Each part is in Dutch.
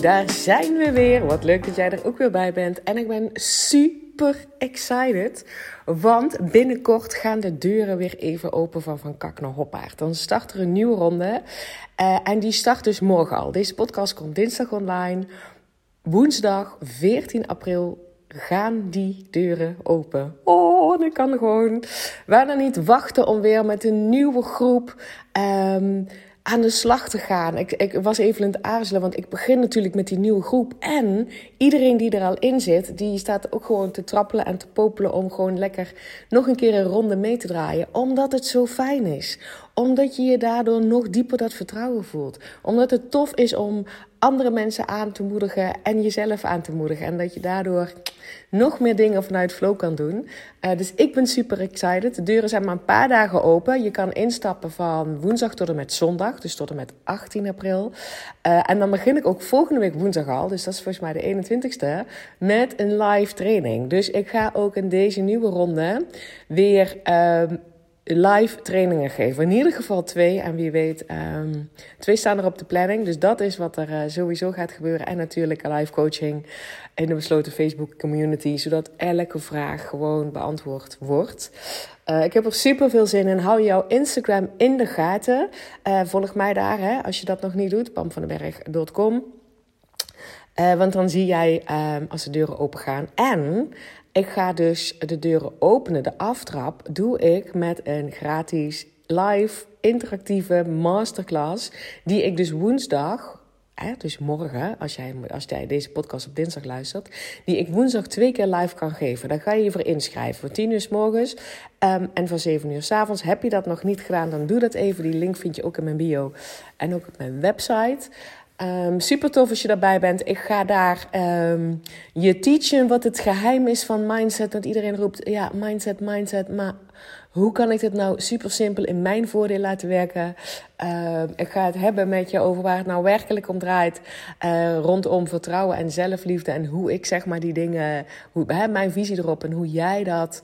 Daar zijn we weer. Wat leuk dat jij er ook weer bij bent. En ik ben super excited. Want binnenkort gaan de deuren weer even open van Van Kak naar Hoppaard. Dan start er een nieuwe ronde. Uh, en die start dus morgen al. Deze podcast komt dinsdag online. Woensdag 14 april gaan die deuren open. Oh, ik kan gewoon bijna niet wachten om weer met een nieuwe groep um, aan de slag te gaan. Ik, ik was even in het aarzelen, want ik begin natuurlijk met die nieuwe groep. En iedereen die er al in zit, die staat ook gewoon te trappelen en te popelen om gewoon lekker nog een keer een ronde mee te draaien. Omdat het zo fijn is. Omdat je je daardoor nog dieper dat vertrouwen voelt. Omdat het tof is om andere mensen aan te moedigen en jezelf aan te moedigen. En dat je daardoor nog meer dingen vanuit flow kan doen. Uh, dus ik ben super excited. De deuren zijn maar een paar dagen open. Je kan instappen van woensdag tot en met zondag, dus tot en met 18 april. Uh, en dan begin ik ook volgende week woensdag al, dus dat is volgens mij de 21ste, met een live training. Dus ik ga ook in deze nieuwe ronde weer. Uh, live trainingen geven. In ieder geval twee. En wie weet, um, twee staan er op de planning. Dus dat is wat er uh, sowieso gaat gebeuren. En natuurlijk live coaching in de besloten Facebook community. Zodat elke vraag gewoon beantwoord wordt. Uh, ik heb er super veel zin in. Hou jouw Instagram in de gaten. Uh, volg mij daar, hè, als je dat nog niet doet. pamvandenberg.com. Uh, want dan zie jij um, als de deuren open gaan. En ik ga dus de deuren openen. De aftrap doe ik met een gratis live interactieve masterclass. Die ik dus woensdag, hè, dus morgen, als jij, als jij deze podcast op dinsdag luistert. Die ik woensdag twee keer live kan geven. Daar ga je je voor inschrijven. Voor 10 uur s morgens um, en van 7 uur s avonds. Heb je dat nog niet gedaan, dan doe dat even. Die link vind je ook in mijn bio en ook op mijn website. Um, super tof als je daarbij bent. Ik ga daar um, je teachen wat het geheim is van mindset. Want iedereen roept, ja, mindset, mindset. Maar hoe kan ik dit nou super simpel in mijn voordeel laten werken? Uh, ik ga het hebben met je over waar het nou werkelijk om draait. Rondom vertrouwen en zelfliefde. En hoe ik zeg maar die dingen, hoe, hè, mijn visie erop en hoe jij dat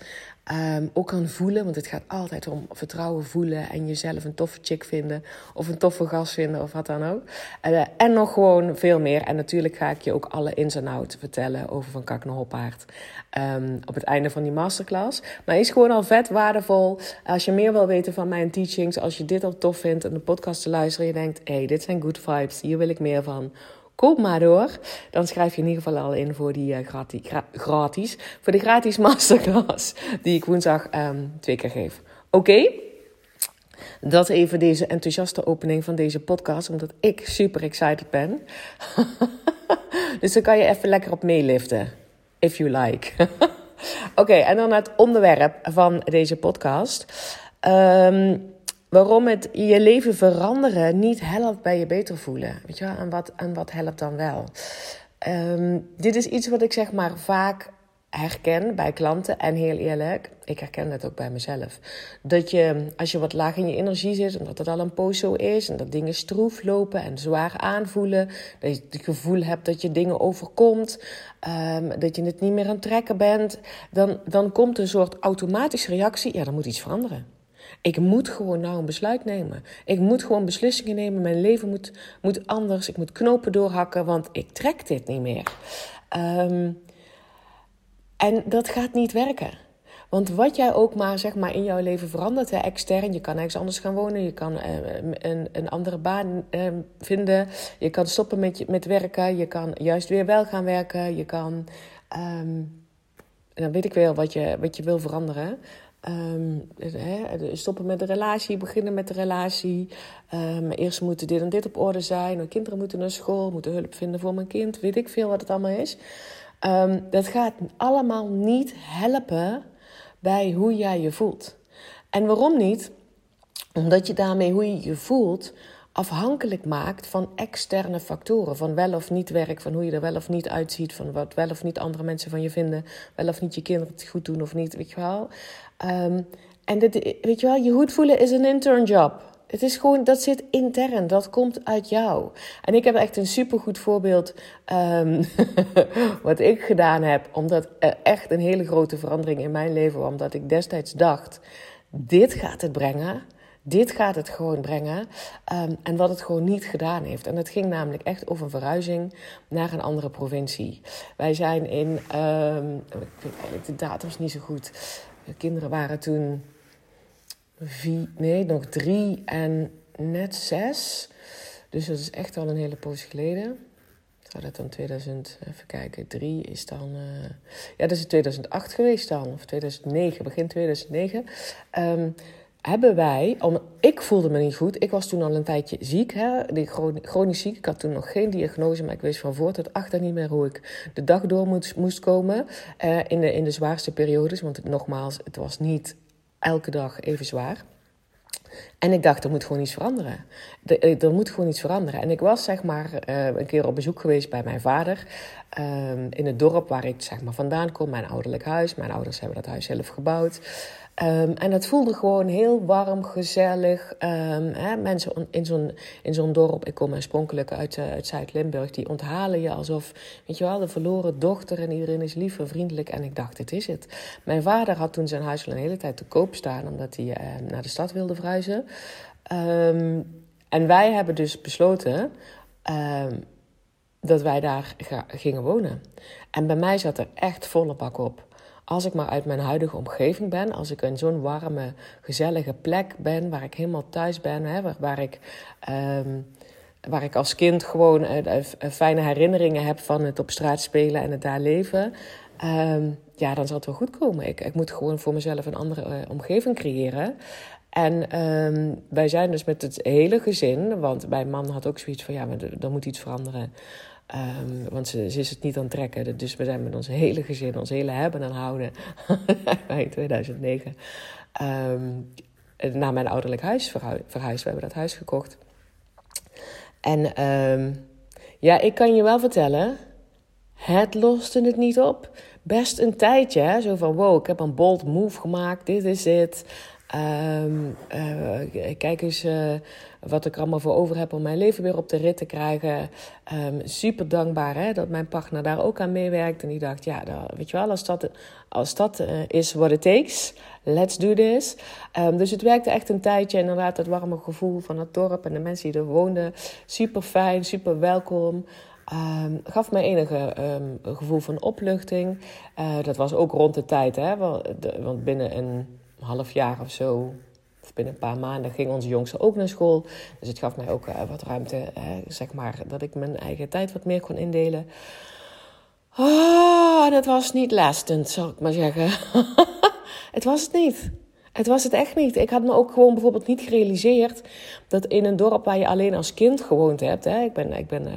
Um, ook kan voelen, want het gaat altijd om vertrouwen voelen en jezelf een toffe chick vinden of een toffe gast vinden of wat dan ook. Uh, en nog gewoon veel meer. En natuurlijk ga ik je ook alle ins en vertellen over Van Kak um, op het einde van die masterclass. Maar is gewoon al vet waardevol. Als je meer wil weten van mijn teachings, als je dit al tof vindt en de podcast te luisteren, je denkt, hé, hey, dit zijn good vibes, hier wil ik meer van Koop maar door. Dan schrijf je in ieder geval al in voor die uh, gratis, gra gratis, voor de gratis masterclass die ik woensdag um, twee keer geef. Oké? Dat even deze enthousiaste opening van deze podcast, omdat ik super excited ben. dus dan kan je even lekker op meeliften, if you like. Oké, en dan het onderwerp van deze podcast. Um, waarom het je leven veranderen niet helpt bij je beter voelen. Weet je wel? En, wat, en wat helpt dan wel? Um, dit is iets wat ik zeg maar vaak herken bij klanten. En heel eerlijk, ik herken dat ook bij mezelf. Dat je, als je wat laag in je energie zit, omdat het al een poos zo is, en dat dingen stroef lopen en zwaar aanvoelen, dat je het gevoel hebt dat je dingen overkomt, um, dat je het niet meer aan het trekken bent, dan, dan komt een soort automatische reactie: ja, dan moet iets veranderen. Ik moet gewoon nou een besluit nemen. Ik moet gewoon beslissingen nemen. Mijn leven moet, moet anders. Ik moet knopen doorhakken, want ik trek dit niet meer. Um, en dat gaat niet werken. Want wat jij ook maar, zeg maar in jouw leven verandert, hè, extern, je kan ergens anders gaan wonen, je kan uh, een, een andere baan uh, vinden, je kan stoppen met, met werken, je kan juist weer wel gaan werken, je kan, um, dan weet ik wel wat je, wat je wil veranderen. Um, stoppen met de relatie, beginnen met de relatie. Um, eerst moeten dit en dit op orde zijn. Mijn kinderen moeten naar school, moeten hulp vinden voor mijn kind. Weet ik veel wat het allemaal is. Um, dat gaat allemaal niet helpen bij hoe jij je voelt. En waarom niet? Omdat je daarmee hoe je je voelt afhankelijk maakt van externe factoren. Van wel of niet werk, van hoe je er wel of niet uitziet, van wat wel of niet andere mensen van je vinden, wel of niet je kinderen het goed doen of niet, weet je wel. Um, en dit, weet je wel, je goed voelen is een intern job. Het is gewoon, dat zit intern, dat komt uit jou. En ik heb echt een supergoed voorbeeld um, wat ik gedaan heb, omdat er echt een hele grote verandering in mijn leven was, omdat ik destijds dacht, dit gaat het brengen. Dit gaat het gewoon brengen. Um, en wat het gewoon niet gedaan heeft. En het ging namelijk echt over een verhuizing naar een andere provincie. Wij zijn in, um, ik weet eigenlijk de datum is niet zo goed. De kinderen waren toen vier, nee, nog drie en net zes. Dus dat is echt al een hele poos geleden. Zou dat dan 2000, even kijken, 3 is dan. Uh, ja, dat is 2008 geweest dan, of 2009, begin 2009. Um, hebben wij, om, ik voelde me niet goed. Ik was toen al een tijdje ziek, hè, chronisch ziek. Ik had toen nog geen diagnose, maar ik wist van voor tot achter niet meer hoe ik de dag door moest, moest komen uh, in, de, in de zwaarste periodes. Want nogmaals, het was niet elke dag even zwaar. En ik dacht, er moet gewoon iets veranderen. Er, er moet gewoon iets veranderen. En ik was zeg maar uh, een keer op bezoek geweest bij mijn vader. Um, in het dorp waar ik zeg maar vandaan kom, mijn ouderlijk huis. Mijn ouders hebben dat huis zelf gebouwd. Um, en het voelde gewoon heel warm, gezellig. Um, hè, mensen in zo'n, in zo'n dorp, ik kom oorspronkelijk uit, uh, uit Zuid-Limburg, die onthalen je alsof, weet je wel, de verloren dochter en iedereen is lief en vriendelijk. En ik dacht, dit is het. Mijn vader had toen zijn huis al een hele tijd te koop staan, omdat hij uh, naar de stad wilde verhuizen. Um, en wij hebben dus besloten dat wij daar gingen wonen. En bij mij zat er echt volle bak op als ik maar uit mijn huidige omgeving ben, als ik in zo'n warme, gezellige plek ben, waar ik helemaal thuis ben, hè, waar, ik. Um, waar ik als kind gewoon uh, fijne herinneringen heb van het op straat spelen en het daar leven. Um, ja, dan zal het wel goed komen. Ik, ik moet gewoon voor mezelf een andere omgeving creëren. En um, wij zijn dus met het hele gezin, want mijn man had ook zoiets van ja, maar er moet iets veranderen. Um, want ze, ze, is het niet aan het trekken. Dus we zijn met ons hele gezin, ons hele hebben en houden. in 2009. Um, naar mijn ouderlijk huis verhuisd. We hebben dat huis gekocht. En um, ja, ik kan je wel vertellen. Het loste het niet op. Best een tijdje. Hè? Zo van, wow, ik heb een bold move gemaakt. Dit is het. Um, kijk eens uh, wat ik allemaal voor over heb om mijn leven weer op de rit te krijgen. Um, super dankbaar hè, dat mijn partner daar ook aan meewerkt. En die dacht, ja, dat, weet je wel, als dat, als dat uh, is what it takes, let's do this. Um, dus het werkte echt een tijdje. Inderdaad, het warme gevoel van het dorp en de mensen die er woonden. Super fijn, super welkom. Um, gaf mij enige um, gevoel van opluchting. Uh, dat was ook rond de tijd, hè, want binnen een half jaar of zo, of binnen een paar maanden, ging onze jongste ook naar school. Dus het gaf mij ook uh, wat ruimte, zeg maar, dat ik mijn eigen tijd wat meer kon indelen. Oh, het was niet lastend, zal ik maar zeggen. het was het niet. Het was het echt niet. Ik had me ook gewoon bijvoorbeeld niet gerealiseerd dat in een dorp waar je alleen als kind gewoond hebt. Hè, ik ben, ik ben uh,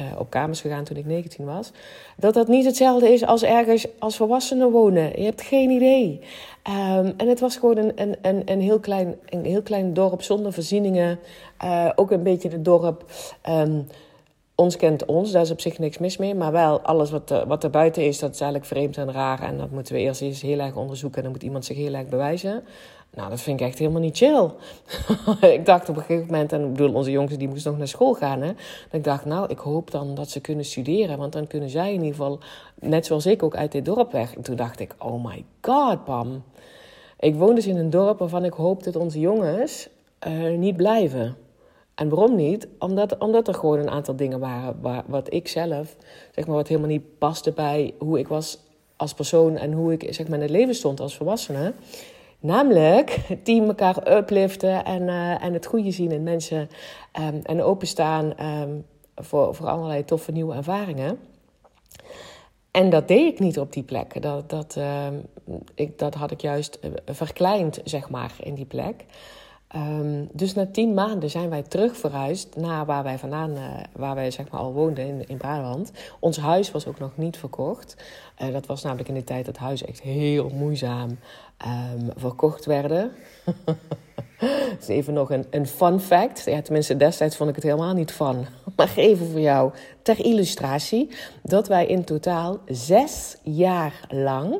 uh, op kamers gegaan toen ik 19 was. Dat dat niet hetzelfde is als ergens als volwassenen wonen. Je hebt geen idee. Um, en het was gewoon een, een, een, een, heel klein, een heel klein dorp zonder voorzieningen. Uh, ook een beetje het dorp. Um, ons kent ons, daar is op zich niks mis mee. Maar wel alles wat, er, wat er buiten is, dat is eigenlijk vreemd en raar. En dat moeten we eerst eens heel erg onderzoeken. En dan moet iemand zich heel erg bewijzen. Nou, dat vind ik echt helemaal niet chill. ik dacht op een gegeven moment, en ik bedoel, onze jongens die moesten nog naar school gaan. Hè, dat ik dacht, nou, ik hoop dan dat ze kunnen studeren. Want dan kunnen zij in ieder geval, net zoals ik, ook uit dit dorp weg. En toen dacht ik, oh my god, Pam. Ik woon dus in een dorp waarvan ik hoop dat onze jongens niet blijven. En waarom niet? Omdat, omdat er gewoon een aantal dingen waren waar, wat ik zelf, zeg maar, wat helemaal niet paste bij hoe ik was als persoon en hoe ik zeg maar, in het leven stond als volwassene. Namelijk die elkaar upliften en, uh, en het goede zien in mensen um, en openstaan um, voor, voor allerlei toffe nieuwe ervaringen. En dat deed ik niet op die plek. Dat, dat, uh, ik, dat had ik juist uh, verkleind, zeg maar, in die plek. Um, dus na tien maanden zijn wij terug verhuisd naar waar wij vandaan, uh, waar wij zeg maar al woonden in, in Brabant. Ons huis was ook nog niet verkocht. Uh, dat was namelijk in de tijd dat huizen echt heel moeizaam um, verkocht werden. Dat is even nog een, een fun fact. Ja, tenminste, destijds vond ik het helemaal niet fun. Maar even voor jou ter illustratie. Dat wij in totaal zes jaar lang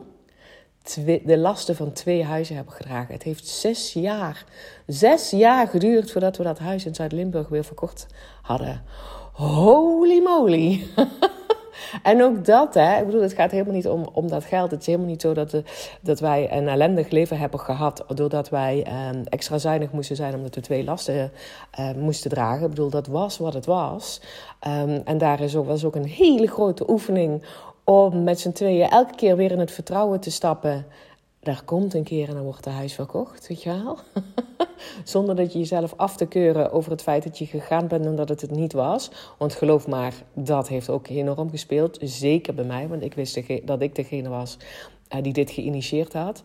de lasten van twee huizen hebben gedragen. Het heeft zes jaar, zes jaar geduurd voordat we dat huis in Zuid-Limburg weer verkocht hadden. Holy moly! En ook dat, hè, ik bedoel, het gaat helemaal niet om, om dat geld. Het is helemaal niet zo dat, de, dat wij een ellendig leven hebben gehad. doordat wij um, extra zuinig moesten zijn omdat we twee lasten uh, moesten dragen. Ik bedoel, dat was wat het was. Um, en daar is ook, was ook een hele grote oefening om met z'n tweeën elke keer weer in het vertrouwen te stappen. Daar komt een keer en dan wordt het huis verkocht, weet je wel? Zonder dat je jezelf af te keuren over het feit dat je gegaan bent en dat het het niet was. Want geloof maar, dat heeft ook enorm gespeeld. Zeker bij mij, want ik wist dat ik degene was uh, die dit geïnitieerd had.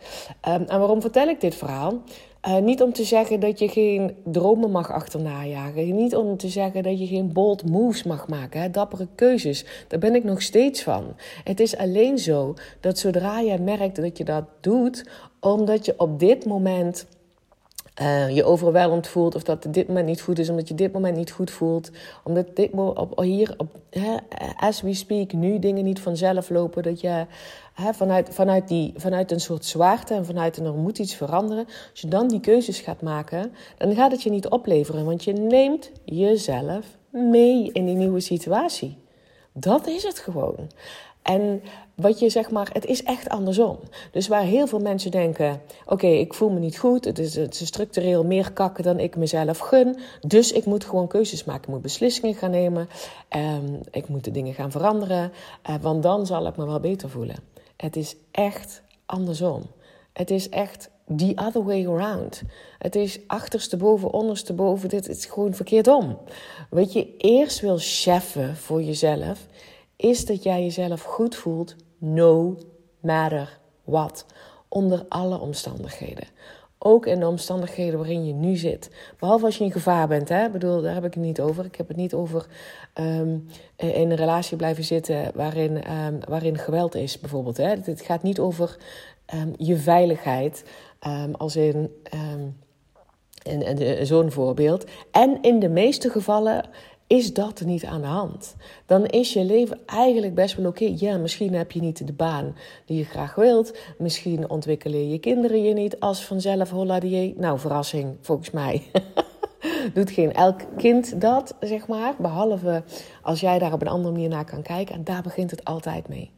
Um, en waarom vertel ik dit verhaal? Uh, niet om te zeggen dat je geen dromen mag achterna jagen. Niet om te zeggen dat je geen bold moves mag maken. Hè? Dappere keuzes. Daar ben ik nog steeds van. Het is alleen zo dat zodra je merkt dat je dat doet, omdat je op dit moment uh, je overweldigd voelt of dat dit moment niet goed is, omdat je dit moment niet goed voelt, omdat dit op, hier, op, as we speak, nu dingen niet vanzelf lopen, dat je hè, vanuit, vanuit, die, vanuit een soort zwaarte en vanuit een er moet iets veranderen, als je dan die keuzes gaat maken, dan gaat het je niet opleveren, want je neemt jezelf mee in die nieuwe situatie. Dat is het gewoon. En wat je zeg maar, het is echt andersom. Dus waar heel veel mensen denken: oké, ik voel me niet goed, het is, het is structureel meer kakken dan ik mezelf gun, dus ik moet gewoon keuzes maken, ik moet beslissingen gaan nemen, um, ik moet de dingen gaan veranderen, uh, want dan zal ik me wel beter voelen. Het is echt andersom. Het is echt the other way around. Het is achtersteboven, ondersteboven. Dit is gewoon verkeerd om. Wat je eerst wil cheffen voor jezelf, is dat jij jezelf goed voelt, no matter what. Onder alle omstandigheden. Ook in de omstandigheden waarin je nu zit. Behalve als je in gevaar bent. Hè? Ik bedoel, daar heb ik het niet over. Ik heb het niet over um, in een relatie blijven zitten waarin, um, waarin geweld is, bijvoorbeeld. Hè? Het gaat niet over um, je veiligheid. als in. in, in zo'n voorbeeld. En in de meeste gevallen is dat niet aan de hand. Dan is je leven eigenlijk best wel oké. Ja, misschien heb je niet de baan die je graag wilt. Misschien ontwikkelen je kinderen je niet als vanzelf holla. Nou, verrassing, volgens mij. Doet geen elk kind dat, zeg maar. Behalve als jij daar op een andere manier naar kan kijken. En daar begint het altijd mee.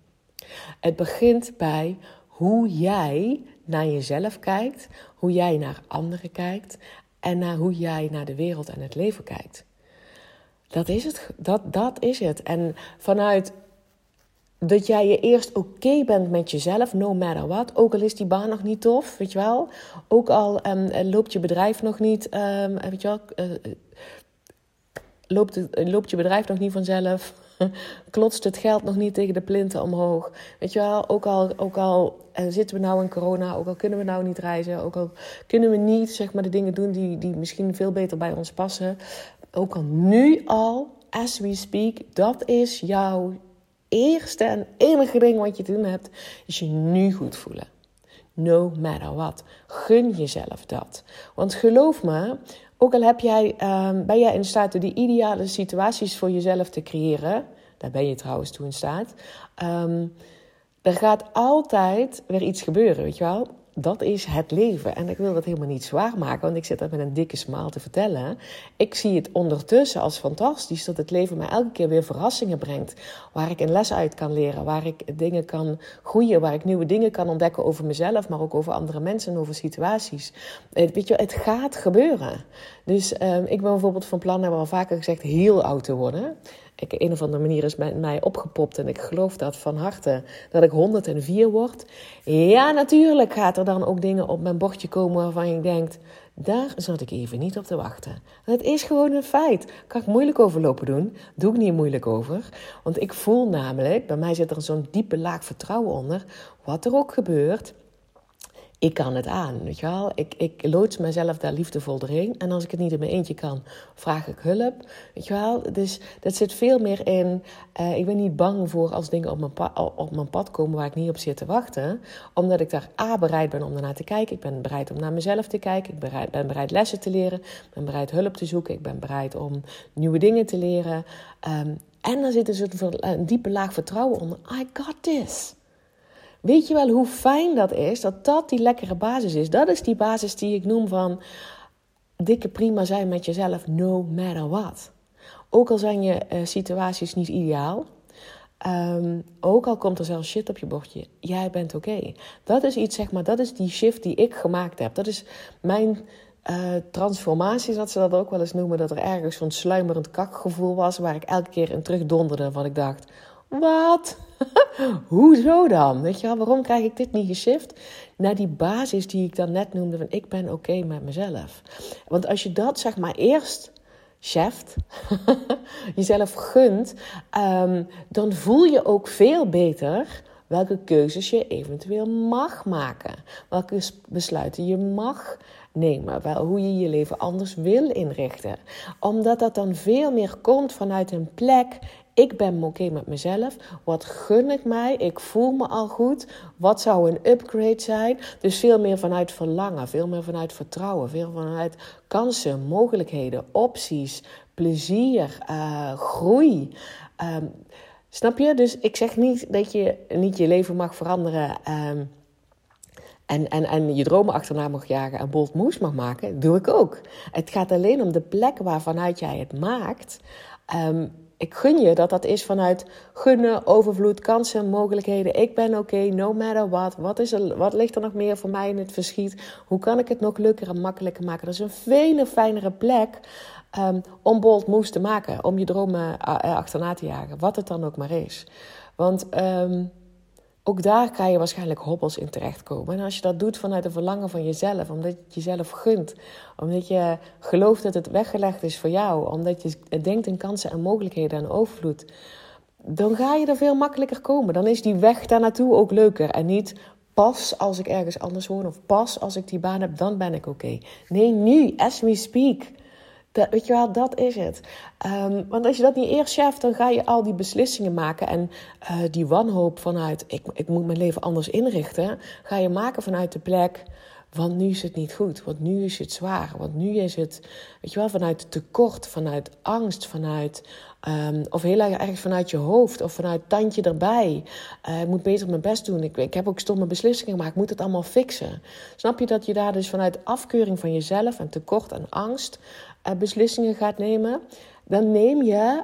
Het begint bij hoe jij naar jezelf kijkt, hoe jij naar anderen kijkt en naar hoe jij naar de wereld en het leven kijkt. Dat is het. Dat, dat is het. En vanuit dat jij je eerst oké bent met jezelf, no matter what. Ook al is die baan nog niet tof, weet je wel. Ook al um, loopt je bedrijf nog niet, um, weet je wel, uh, loopt, loopt je bedrijf nog niet vanzelf. Klotst het geld nog niet tegen de plinten omhoog. Weet je wel, ook al, ook al zitten we nou in corona, ook al kunnen we nou niet reizen, ook al kunnen we niet zeg maar, de dingen doen die, die misschien veel beter bij ons passen ook al nu al, as we speak, dat is jouw eerste en enige ding wat je te doen hebt, is je nu goed voelen. No matter what. Gun jezelf dat. Want geloof me, ook al heb jij, um, ben jij in staat om die ideale situaties voor jezelf te creëren, daar ben je trouwens toe in staat, um, er gaat altijd weer iets gebeuren, weet je wel dat is het leven. En ik wil dat helemaal niet zwaar maken, want ik zit dat met een dikke smaal te vertellen. Ik zie het ondertussen als fantastisch dat het leven mij elke keer weer verrassingen brengt. Waar ik een les uit kan leren, waar ik dingen kan groeien, waar ik nieuwe dingen kan ontdekken over mezelf, maar ook over andere mensen en over situaties. Weet je, het gaat gebeuren. Dus um, ik ben bijvoorbeeld van plan, hebben we al vaker gezegd, heel oud te worden ik, een of andere manier is bij mij opgepopt en ik geloof dat van harte, dat ik 104 word. Ja, natuurlijk gaat er dan ook dingen op mijn bordje komen waarvan je denkt, Daar zat ik even niet op te wachten. Het is gewoon een feit. Kan ik moeilijk over lopen doen? Doe ik niet moeilijk over. Want ik voel namelijk, bij mij zit er zo'n diepe laag vertrouwen onder. Wat er ook gebeurt, ik kan het aan, weet je wel. Ik, ik loods mezelf daar liefdevol doorheen. En als ik het niet in mijn eentje kan, vraag ik hulp, weet je wel. Dus dat zit veel meer in... Uh, ik ben niet bang voor als dingen op mijn, op mijn pad komen waar ik niet op zit te wachten. Omdat ik daar A, bereid ben om ernaar te kijken. Ik ben bereid om naar mezelf te kijken. Ik bereid, ben bereid lessen te leren. Ik ben bereid hulp te zoeken. Ik ben bereid om nieuwe dingen te leren. Um, en dan zit er een, een diepe laag vertrouwen onder. I got this. Weet je wel hoe fijn dat is? Dat dat die lekkere basis is. Dat is die basis die ik noem van dikke prima zijn met jezelf, no matter what. Ook al zijn je uh, situaties niet ideaal. Um, ook al komt er zelfs shit op je bordje, jij bent oké. Dat is iets, zeg maar, dat is die shift die ik gemaakt heb. Dat is mijn uh, transformatie, dat ze dat ook wel eens noemen. Dat er ergens zo'n sluimerend kakgevoel was, waar ik elke keer in terugdonderde. Van ik dacht, wat? Hoezo dan? Weet je wel, waarom krijg ik dit niet geshift? Naar die basis die ik dan net noemde van ik ben oké met mezelf. Want als je dat zeg maar eerst cheft, jezelf gunt, um, dan voel je ook veel beter welke keuzes je eventueel mag maken. Welke besluiten je mag nemen. Wel, hoe je je leven anders wil inrichten. Omdat dat dan veel meer komt vanuit een plek ik ben oké met mezelf. Wat gun ik mij? Ik voel me al goed. Wat zou een upgrade zijn? Dus veel meer vanuit verlangen, veel meer vanuit vertrouwen, veel vanuit kansen, mogelijkheden, opties, plezier, uh, groei. Um, snap je? Dus ik zeg niet dat je niet je leven mag veranderen. Um, en, en, en je dromen achterna mag jagen en bold moves mag maken, doe ik ook. Het gaat alleen om de plek waarvanuit jij het maakt. Um, ik gun je dat dat is vanuit gunnen, overvloed, kansen, mogelijkheden. Ik ben oké, no matter what. Wat, is er, wat ligt er nog meer voor mij in het verschiet? Hoe kan ik het nog leuker en makkelijker maken? Dat is een veel fijnere plek um, om bold moves te maken. Om je dromen uh, achterna te jagen. Wat het dan ook maar is. Want... Um, ook daar kan je waarschijnlijk hobbels in terechtkomen. En als je dat doet vanuit een verlangen van jezelf, omdat je het jezelf gunt, omdat je gelooft dat het weggelegd is voor jou, omdat je denkt in kansen en mogelijkheden en overvloed, dan ga je er veel makkelijker komen. Dan is die weg daar naartoe ook leuker en niet pas als ik ergens anders woon of pas als ik die baan heb, dan ben ik oké. Nee, nu, as we speak. Dat, weet je wel, dat is het. Um, want als je dat niet eerst cheft, dan ga je al die beslissingen maken. En uh, die wanhoop vanuit, ik, ik moet mijn leven anders inrichten, ga je maken vanuit de plek. Want nu is het niet goed, want nu is het zwaar, want nu is het, weet je wel, vanuit tekort, vanuit angst, vanuit, um, of heel erg vanuit je hoofd of vanuit tandje erbij. Uh, ik moet beter mijn best doen, ik, ik heb ook stomme beslissingen gemaakt, ik moet het allemaal fixen. Snap je dat je daar dus vanuit afkeuring van jezelf en tekort en angst uh, beslissingen gaat nemen? Dan neem je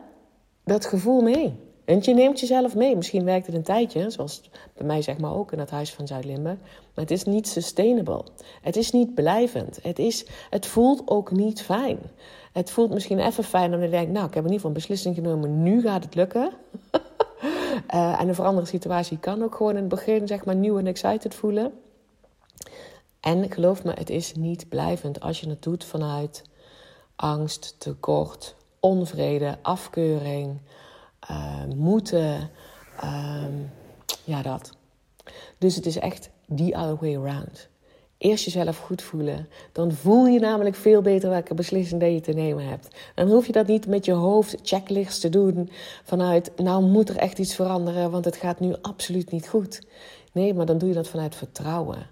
dat gevoel mee. Want je neemt jezelf mee. Misschien werkt het een tijdje, zoals bij mij zeg maar ook in het huis van Zuid-Limburg. Maar het is niet sustainable. Het is niet blijvend. Het, is, het voelt ook niet fijn. Het voelt misschien even fijn om je denkt, nou, ik heb in ieder geval een beslissing genomen. Nu gaat het lukken. uh, en een veranderde situatie kan ook gewoon in het begin zeg maar nieuw en excited voelen. En geloof me, het is niet blijvend als je het doet vanuit angst, tekort, onvrede, afkeuring uh, moeten. Uh, ja, dat. Dus het is echt the other way around. Eerst jezelf goed voelen. Dan voel je namelijk veel beter welke beslissing dat je te nemen hebt. Dan hoef je dat niet met je hoofd checklist te doen. Vanuit, nou moet er echt iets veranderen, want het gaat nu absoluut niet goed. Nee, maar dan doe je dat vanuit vertrouwen.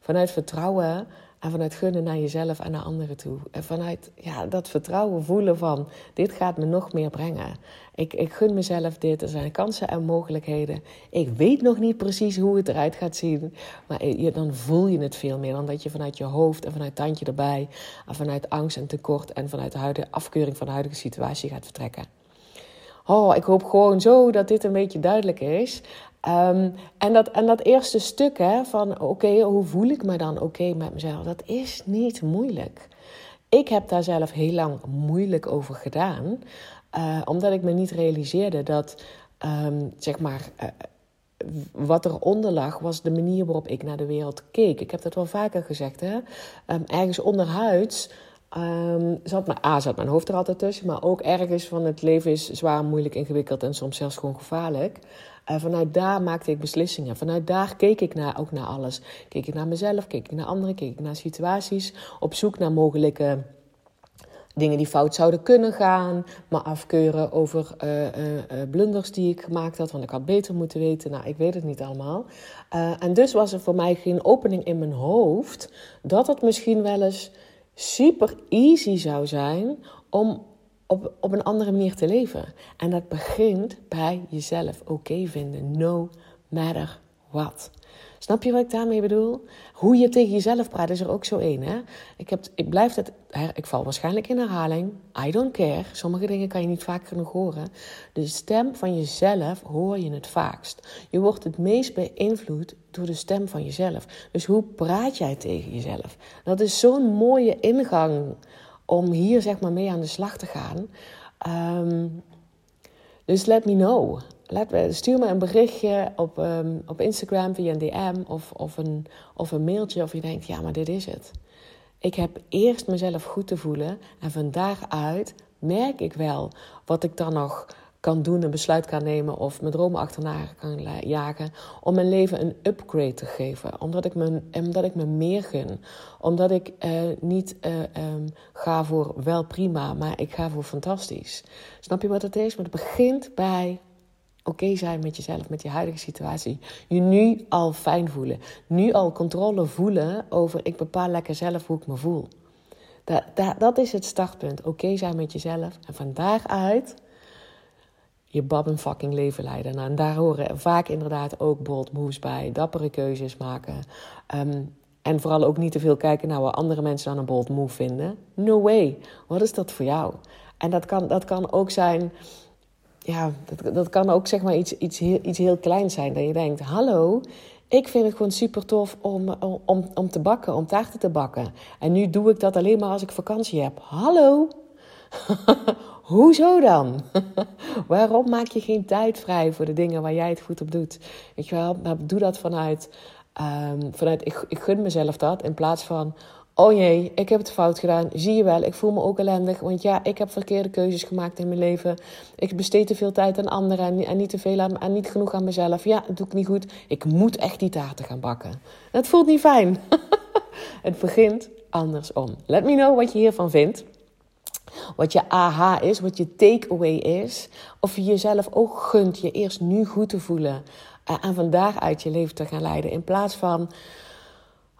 Vanuit vertrouwen vanuit gunnen naar jezelf en naar anderen toe. En vanuit ja, dat vertrouwen voelen van, dit gaat me nog meer brengen. Ik, ik gun mezelf dit, er zijn kansen en mogelijkheden. Ik weet nog niet precies hoe het eruit gaat zien. Maar je, dan voel je het veel meer dan dat je vanuit je hoofd en vanuit tandje erbij... en vanuit angst en tekort en vanuit de huidige afkeuring van de huidige situatie gaat vertrekken. Oh, ik hoop gewoon zo dat dit een beetje duidelijk is. Um, en, dat, en dat eerste stuk hè, van oké, hoe voel ik me dan oké met mezelf? Dat is niet moeilijk. Ik heb daar zelf heel lang moeilijk over gedaan. Uh, omdat ik me niet realiseerde dat, um, zeg maar, uh, wat eronder lag, was de manier waarop ik naar de wereld keek. Ik heb dat wel vaker gezegd. Hè? Um, ergens onderhuids um, zat, mijn, A, zat mijn hoofd er altijd tussen. Maar ook ergens van het leven is zwaar, moeilijk, ingewikkeld en soms zelfs gewoon gevaarlijk. Uh, vanuit daar maakte ik beslissingen. Vanuit daar keek ik naar, ook naar alles. Keek ik naar mezelf, keek ik naar anderen, keek ik naar situaties. Op zoek naar mogelijke dingen die fout zouden kunnen gaan, me afkeuren over uh, uh, blunders die ik gemaakt had, want ik had beter moeten weten. Nou, ik weet het niet allemaal. en dus was er voor mij geen opening in mijn hoofd dat het misschien wel eens super easy zou zijn om op, op een andere manier te leven. En dat begint bij jezelf oké vinden, no matter what. Snap je wat ik daarmee bedoel? Hoe je tegen jezelf praat is er ook zo één. Ik, heb, ik blijf het, ik val waarschijnlijk in herhaling. I don't care. Sommige dingen kan je niet vaak genoeg horen. De stem van jezelf hoor je het vaakst. Je wordt het meest beïnvloed door de stem van jezelf. Dus hoe praat jij tegen jezelf? Dat is zo'n mooie ingang om hier zeg maar mee aan de slag te gaan. Ehm, dus let me know. Let, stuur me een berichtje op, um, op Instagram via een DM of, of, een, of een mailtje of je denkt, ja, maar dit is het. Ik heb eerst mezelf goed te voelen en van daaruit merk ik wel wat ik dan nog kan doen, een besluit kan nemen of mijn dromen achterna kan jagen. Om mijn leven een upgrade te geven. Omdat ik me, omdat ik me meer gun. Omdat ik uh, niet uh, um, ga voor wel prima, maar ik ga voor fantastisch. Snap je wat het is? Maar het begint bij oké zijn met jezelf, met je huidige situatie. Je nu al fijn voelen. Nu al controle voelen over ik bepaal lekker zelf hoe ik me voel. Dat, dat, dat is het startpunt. Oké zijn met jezelf. En van daaruit je bab een fucking leven leiden. Nou, en daar horen vaak inderdaad ook bold moves bij. Dappere keuzes maken. Ehm, en vooral ook niet te veel kijken naar wat andere mensen dan een bold move vinden. No way. Wat is dat voor jou? En dat kan, dat kan ook zijn ja, dat, dat kan ook zeg maar iets, iets, heel, iets heel kleins zijn. Dat je denkt, hallo, ik vind het gewoon super tof om, om, om te bakken, om taarten te bakken. En nu doe ik dat alleen maar als ik vakantie heb. Hallo? Hoezo dan? Waarom maak je geen tijd vrij voor de dingen waar jij het goed op doet? Weet je wel, doe dat vanuit, um, vanuit ik, ik gun mezelf dat. In plaats van, oh jee, ik heb het fout gedaan. Zie je wel, ik voel me ook ellendig. Want ja, ik heb verkeerde keuzes gemaakt in mijn leven. Ik besteed te veel tijd aan anderen en, niet te veel aan, niet genoeg aan mezelf. Ja, dat doe ik niet goed. Ik moet echt die taarten gaan bakken. Dat voelt niet fijn. het begint andersom. Let me know wat je hiervan vindt. Wat je aha is, wat je takeaway is. Of je jezelf ook gunt je eerst nu goed te voelen. En van daaruit je leven te gaan leiden. In plaats van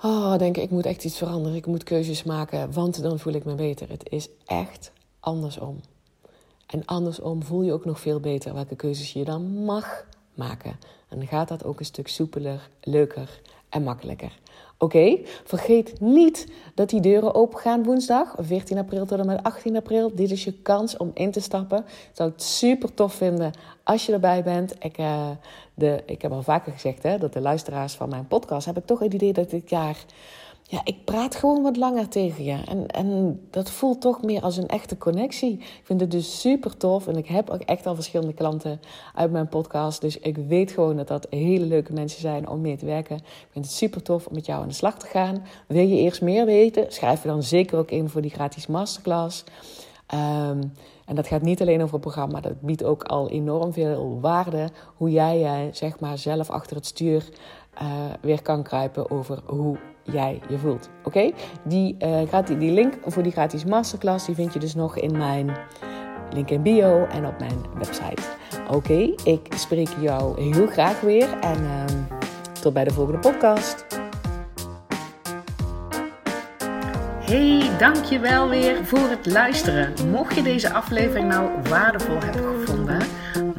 Oh, denk ik, ik moet echt iets veranderen. Ik moet keuzes maken, want dan voel ik me beter. Het is echt andersom. En andersom voel je ook nog veel beter welke keuzes je dan mag maken. En dan gaat dat ook een stuk soepeler, leuker en makkelijker. Oké, vergeet niet dat die deuren open gaan woensdag, 14 april tot en met 18 april. Dit is je kans om in te stappen. Ik zou het super tof vinden als je erbij bent. Ik, uh, de, ik heb al vaker gezegd hè, dat de luisteraars van mijn podcast hebben toch het idee dat dit jaar ja, ik praat gewoon wat langer tegen je. En, en dat voelt toch meer als een echte connectie. Ik vind het dus super tof. En ik heb ook echt al verschillende klanten uit mijn podcast. Dus ik weet gewoon dat dat hele leuke mensen zijn om mee te werken. Ik vind het super tof om met jou aan de slag te gaan. Wil je eerst meer weten? Schrijf je dan zeker ook in voor die gratis masterclass. Um, en dat gaat niet alleen over het programma, dat biedt ook al enorm veel waarde. Hoe jij uh, zeg maar zelf achter het stuur uh, weer kan kruipen over hoe jij je voelt. Oké? Die, uh, die link voor die gratis masterclass die vind je dus nog in mijn link in bio en op mijn website. Oké, ik spreek jou heel graag weer en uh, tot bij de volgende podcast. Hey, dankjewel weer voor het luisteren. Mocht je deze aflevering nou waardevol hebben gevonden,